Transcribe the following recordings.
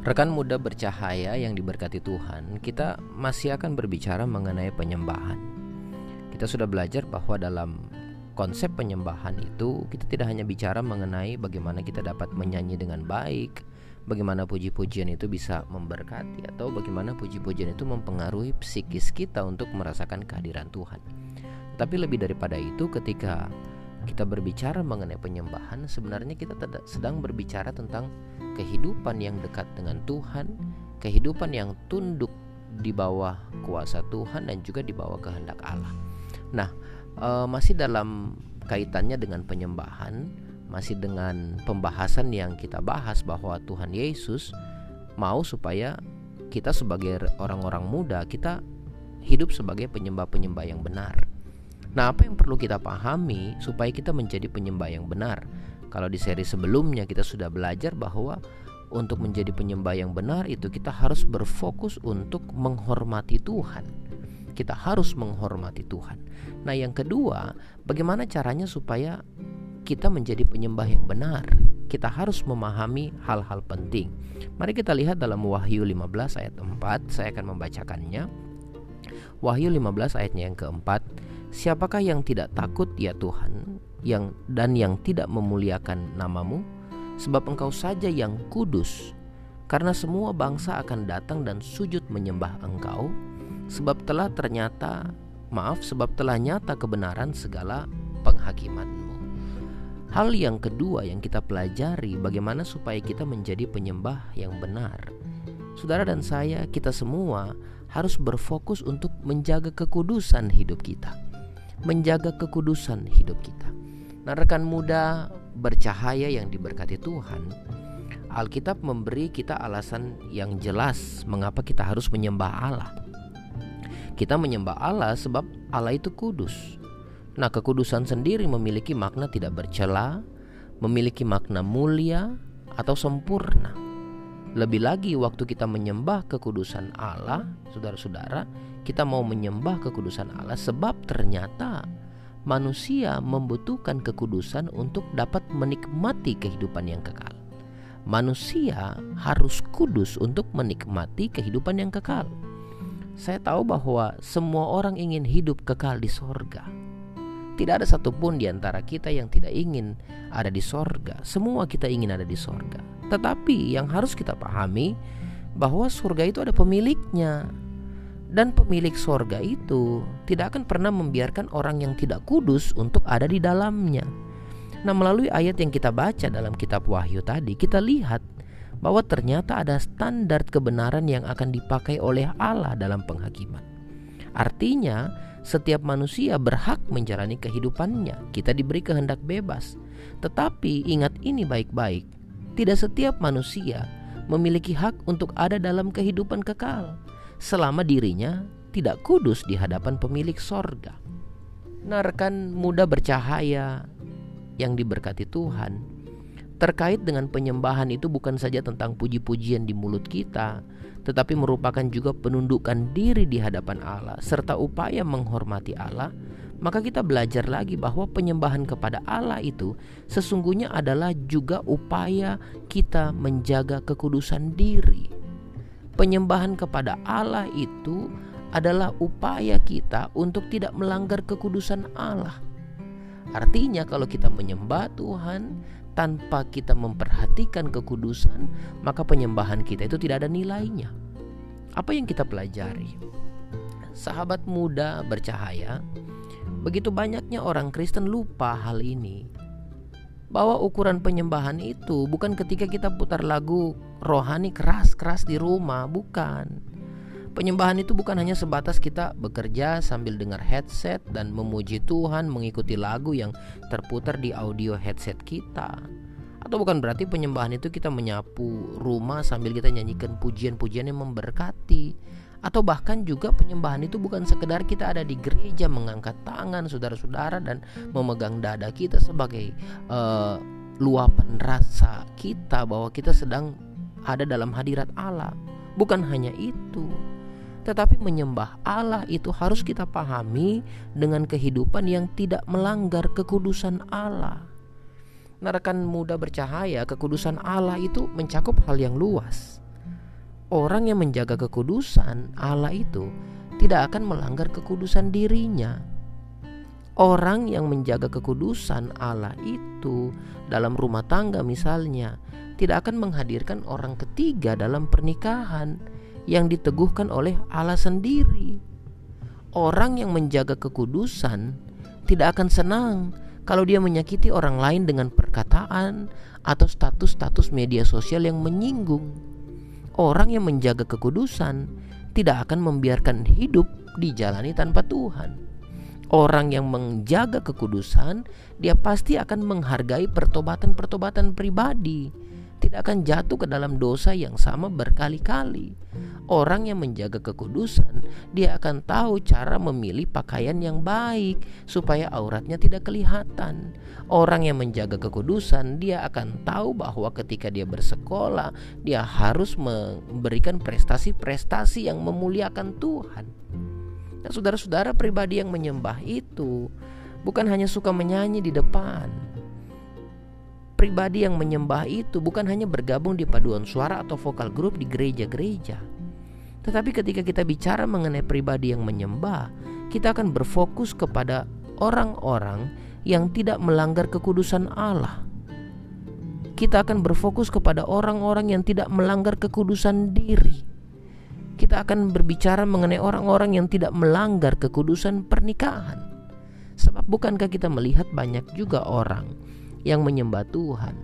Rekan muda bercahaya yang diberkati Tuhan, kita masih akan berbicara mengenai penyembahan. Kita sudah belajar bahwa dalam konsep penyembahan itu kita tidak hanya bicara mengenai bagaimana kita dapat menyanyi dengan baik, bagaimana puji-pujian itu bisa memberkati atau bagaimana puji-pujian itu mempengaruhi psikis kita untuk merasakan kehadiran Tuhan. Tapi lebih daripada itu ketika kita berbicara mengenai penyembahan, sebenarnya kita sedang berbicara tentang kehidupan yang dekat dengan Tuhan, kehidupan yang tunduk di bawah kuasa Tuhan dan juga di bawah kehendak Allah. Nah, e, masih dalam kaitannya dengan penyembahan, masih dengan pembahasan yang kita bahas bahwa Tuhan Yesus mau supaya kita sebagai orang-orang muda kita hidup sebagai penyembah-penyembah yang benar. Nah, apa yang perlu kita pahami supaya kita menjadi penyembah yang benar? Kalau di seri sebelumnya kita sudah belajar bahwa untuk menjadi penyembah yang benar itu kita harus berfokus untuk menghormati Tuhan. Kita harus menghormati Tuhan. Nah, yang kedua, bagaimana caranya supaya kita menjadi penyembah yang benar? Kita harus memahami hal-hal penting. Mari kita lihat dalam Wahyu 15 ayat 4, saya akan membacakannya. Wahyu 15 ayatnya yang keempat, Siapakah yang tidak takut ya Tuhan yang dan yang tidak memuliakan namamu? Sebab engkau saja yang kudus. Karena semua bangsa akan datang dan sujud menyembah engkau. Sebab telah ternyata maaf sebab telah nyata kebenaran segala penghakimanmu. Hal yang kedua yang kita pelajari bagaimana supaya kita menjadi penyembah yang benar. Saudara dan saya kita semua harus berfokus untuk menjaga kekudusan hidup kita menjaga kekudusan hidup kita. Nah, rekan muda bercahaya yang diberkati Tuhan, Alkitab memberi kita alasan yang jelas mengapa kita harus menyembah Allah. Kita menyembah Allah sebab Allah itu kudus. Nah, kekudusan sendiri memiliki makna tidak bercela, memiliki makna mulia atau sempurna. Lebih lagi waktu kita menyembah kekudusan Allah, saudara-saudara, kita mau menyembah kekudusan Allah sebab ternyata manusia membutuhkan kekudusan untuk dapat menikmati kehidupan yang kekal. Manusia harus kudus untuk menikmati kehidupan yang kekal. Saya tahu bahwa semua orang ingin hidup kekal di sorga. Tidak ada satupun di antara kita yang tidak ingin ada di sorga. Semua kita ingin ada di sorga. Tetapi yang harus kita pahami bahwa surga itu ada pemiliknya. Dan pemilik sorga itu tidak akan pernah membiarkan orang yang tidak kudus untuk ada di dalamnya. Nah, melalui ayat yang kita baca dalam kitab Wahyu tadi, kita lihat bahwa ternyata ada standar kebenaran yang akan dipakai oleh Allah dalam penghakiman. Artinya, setiap manusia berhak menjalani kehidupannya. Kita diberi kehendak bebas. Tetapi ingat ini baik-baik. Tidak setiap manusia memiliki hak untuk ada dalam kehidupan kekal selama dirinya tidak kudus di hadapan pemilik sorga. Nah muda bercahaya yang diberkati Tuhan Terkait dengan penyembahan itu bukan saja tentang puji-pujian di mulut kita Tetapi merupakan juga penundukan diri di hadapan Allah Serta upaya menghormati Allah Maka kita belajar lagi bahwa penyembahan kepada Allah itu Sesungguhnya adalah juga upaya kita menjaga kekudusan diri Penyembahan kepada Allah itu adalah upaya kita untuk tidak melanggar kekudusan Allah. Artinya, kalau kita menyembah Tuhan tanpa kita memperhatikan kekudusan, maka penyembahan kita itu tidak ada nilainya. Apa yang kita pelajari? Sahabat muda bercahaya, begitu banyaknya orang Kristen lupa hal ini bahwa ukuran penyembahan itu bukan ketika kita putar lagu rohani keras-keras di rumah, bukan. Penyembahan itu bukan hanya sebatas kita bekerja sambil dengar headset dan memuji Tuhan mengikuti lagu yang terputar di audio headset kita. Atau bukan berarti penyembahan itu kita menyapu rumah sambil kita nyanyikan pujian-pujian yang memberkati atau bahkan juga penyembahan itu bukan sekedar kita ada di gereja mengangkat tangan saudara-saudara dan memegang dada kita sebagai uh, luapan rasa kita bahwa kita sedang ada dalam hadirat Allah. Bukan hanya itu, tetapi menyembah Allah itu harus kita pahami dengan kehidupan yang tidak melanggar kekudusan Allah. Nah, rekan muda bercahaya, kekudusan Allah itu mencakup hal yang luas orang yang menjaga kekudusan Allah itu tidak akan melanggar kekudusan dirinya. Orang yang menjaga kekudusan Allah itu dalam rumah tangga misalnya tidak akan menghadirkan orang ketiga dalam pernikahan yang diteguhkan oleh Allah sendiri. Orang yang menjaga kekudusan tidak akan senang kalau dia menyakiti orang lain dengan perkataan atau status-status media sosial yang menyinggung. Orang yang menjaga kekudusan tidak akan membiarkan hidup dijalani tanpa Tuhan. Orang yang menjaga kekudusan, dia pasti akan menghargai pertobatan-pertobatan pribadi tidak akan jatuh ke dalam dosa yang sama berkali-kali. Orang yang menjaga kekudusan, dia akan tahu cara memilih pakaian yang baik supaya auratnya tidak kelihatan. Orang yang menjaga kekudusan, dia akan tahu bahwa ketika dia bersekolah, dia harus memberikan prestasi-prestasi yang memuliakan Tuhan. Nah, saudara-saudara pribadi yang menyembah itu bukan hanya suka menyanyi di depan, pribadi yang menyembah itu bukan hanya bergabung di paduan suara atau vokal grup di gereja-gereja. Tetapi ketika kita bicara mengenai pribadi yang menyembah, kita akan berfokus kepada orang-orang yang tidak melanggar kekudusan Allah. Kita akan berfokus kepada orang-orang yang tidak melanggar kekudusan diri. Kita akan berbicara mengenai orang-orang yang tidak melanggar kekudusan pernikahan. Sebab bukankah kita melihat banyak juga orang yang menyembah Tuhan,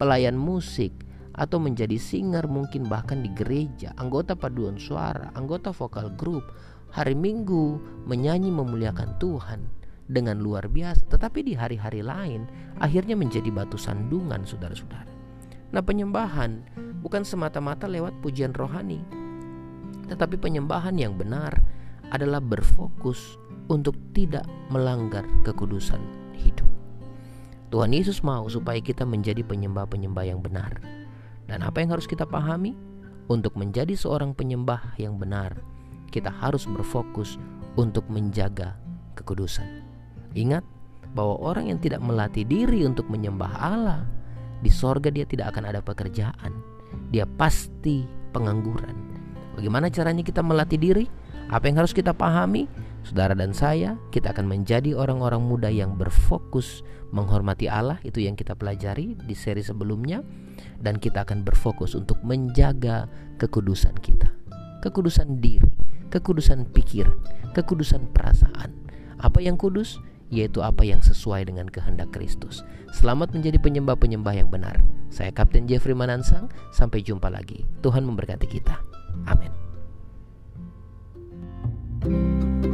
pelayan musik, atau menjadi singer mungkin bahkan di gereja, anggota paduan suara, anggota vokal grup, hari Minggu menyanyi memuliakan Tuhan dengan luar biasa, tetapi di hari-hari lain akhirnya menjadi batu sandungan saudara-saudara. Nah, penyembahan bukan semata-mata lewat pujian rohani, tetapi penyembahan yang benar adalah berfokus untuk tidak melanggar kekudusan hidup. Tuhan Yesus mau supaya kita menjadi penyembah-penyembah yang benar. Dan apa yang harus kita pahami? Untuk menjadi seorang penyembah yang benar, kita harus berfokus untuk menjaga kekudusan. Ingat bahwa orang yang tidak melatih diri untuk menyembah Allah, di sorga dia tidak akan ada pekerjaan. Dia pasti pengangguran. Bagaimana caranya kita melatih diri? Apa yang harus kita pahami? Saudara dan saya, kita akan menjadi orang-orang muda yang berfokus menghormati Allah, itu yang kita pelajari di seri sebelumnya dan kita akan berfokus untuk menjaga kekudusan kita. Kekudusan diri, kekudusan pikiran, kekudusan perasaan. Apa yang kudus? Yaitu apa yang sesuai dengan kehendak Kristus. Selamat menjadi penyembah-penyembah yang benar. Saya Kapten Jeffrey Manansang, sampai jumpa lagi. Tuhan memberkati kita. Amin. thank you